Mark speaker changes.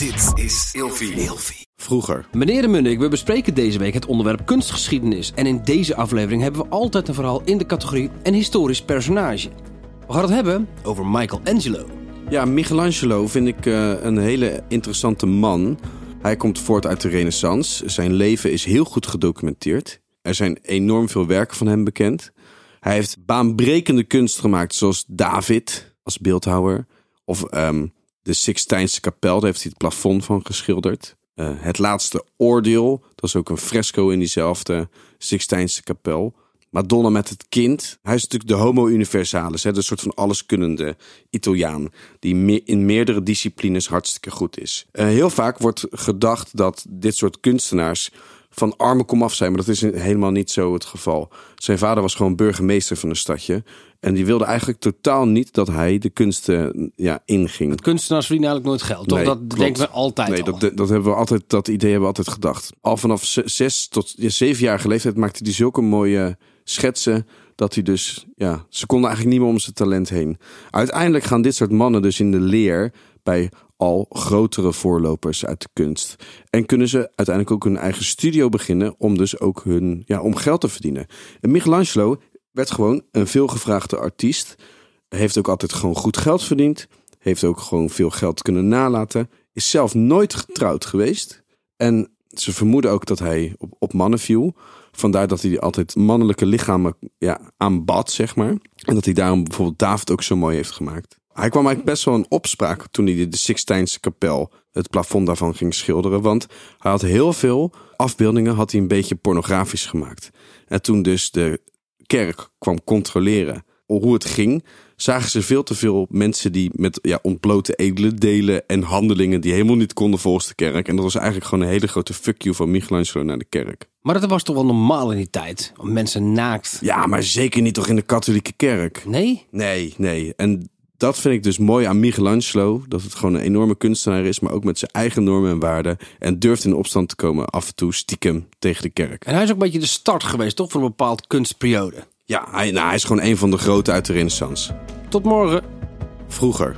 Speaker 1: Dit is Ilfie.
Speaker 2: Vroeger.
Speaker 3: Meneer de Munnik, we bespreken deze week het onderwerp kunstgeschiedenis. En in deze aflevering hebben we altijd een verhaal in de categorie een historisch personage. We gaan het hebben over Michelangelo.
Speaker 2: Ja, Michelangelo vind ik eh, een hele interessante man. Hij komt voort uit de Renaissance. Zijn leven is heel goed gedocumenteerd. Er zijn enorm veel werken van hem bekend. Hij heeft baanbrekende kunst gemaakt, zoals David als beeldhouwer. Of ehm, de Sixtijnse kapel, daar heeft hij het plafond van geschilderd. Uh, het laatste oordeel, dat is ook een fresco in diezelfde Sixtijnse kapel. Madonna met het kind. Hij is natuurlijk de homo universalis, hè, de soort van alleskunnende Italiaan. Die in meerdere disciplines hartstikke goed is. Uh, heel vaak wordt gedacht dat dit soort kunstenaars van arme komaf zijn, maar dat is helemaal niet zo het geval. Zijn vader was gewoon burgemeester van een stadje. En die wilde eigenlijk totaal niet dat hij de kunsten ja, inging.
Speaker 3: Het kunstenaars verdienen eigenlijk nooit geld, toch?
Speaker 2: Nee,
Speaker 3: dat
Speaker 2: klopt.
Speaker 3: denken we altijd
Speaker 2: Nee,
Speaker 3: al.
Speaker 2: dat, dat, hebben we altijd, dat idee hebben we altijd gedacht. Al vanaf ze- zes tot ja, zevenjarige leeftijd maakte hij zulke mooie schetsen. Dat hij dus, ja, ze konden eigenlijk niet meer om zijn talent heen. Uiteindelijk gaan dit soort mannen dus in de leer bij al grotere voorlopers uit de kunst. En kunnen ze uiteindelijk ook hun eigen studio beginnen om dus ook hun, ja, om geld te verdienen. En Michelangelo werd gewoon een veelgevraagde artiest. Heeft ook altijd gewoon goed geld verdiend. Heeft ook gewoon veel geld kunnen nalaten. Is zelf nooit getrouwd geweest. En ze vermoeden ook dat hij op, op mannen viel. Vandaar dat hij altijd mannelijke lichamen ja, aanbad, zeg maar. En dat hij daarom bijvoorbeeld David ook zo mooi heeft gemaakt. Hij kwam eigenlijk best wel in opspraak toen hij de Sixtijnse kapel, het plafond daarvan ging schilderen. Want hij had heel veel afbeeldingen, had hij een beetje pornografisch gemaakt. En toen dus de kerk kwam controleren hoe het ging, zagen ze veel te veel mensen die met ja, ontblote edele delen en handelingen die helemaal niet konden volgens de kerk. En dat was eigenlijk gewoon een hele grote fuck you van Michelangelo naar de kerk.
Speaker 3: Maar dat was toch wel normaal in die tijd? Om mensen naakt...
Speaker 2: Ja, maar zeker niet toch in de katholieke kerk.
Speaker 3: Nee?
Speaker 2: Nee, nee. En dat vind ik dus mooi aan Michelangelo. Dat het gewoon een enorme kunstenaar is, maar ook met zijn eigen normen en waarden. En durft in opstand te komen af en toe stiekem tegen de kerk.
Speaker 3: En hij is ook een beetje de start geweest, toch? Voor een bepaald kunstperiode.
Speaker 2: Ja, hij, nou, hij is gewoon een van de grote uit de renaissance.
Speaker 3: Tot morgen.
Speaker 2: Vroeger.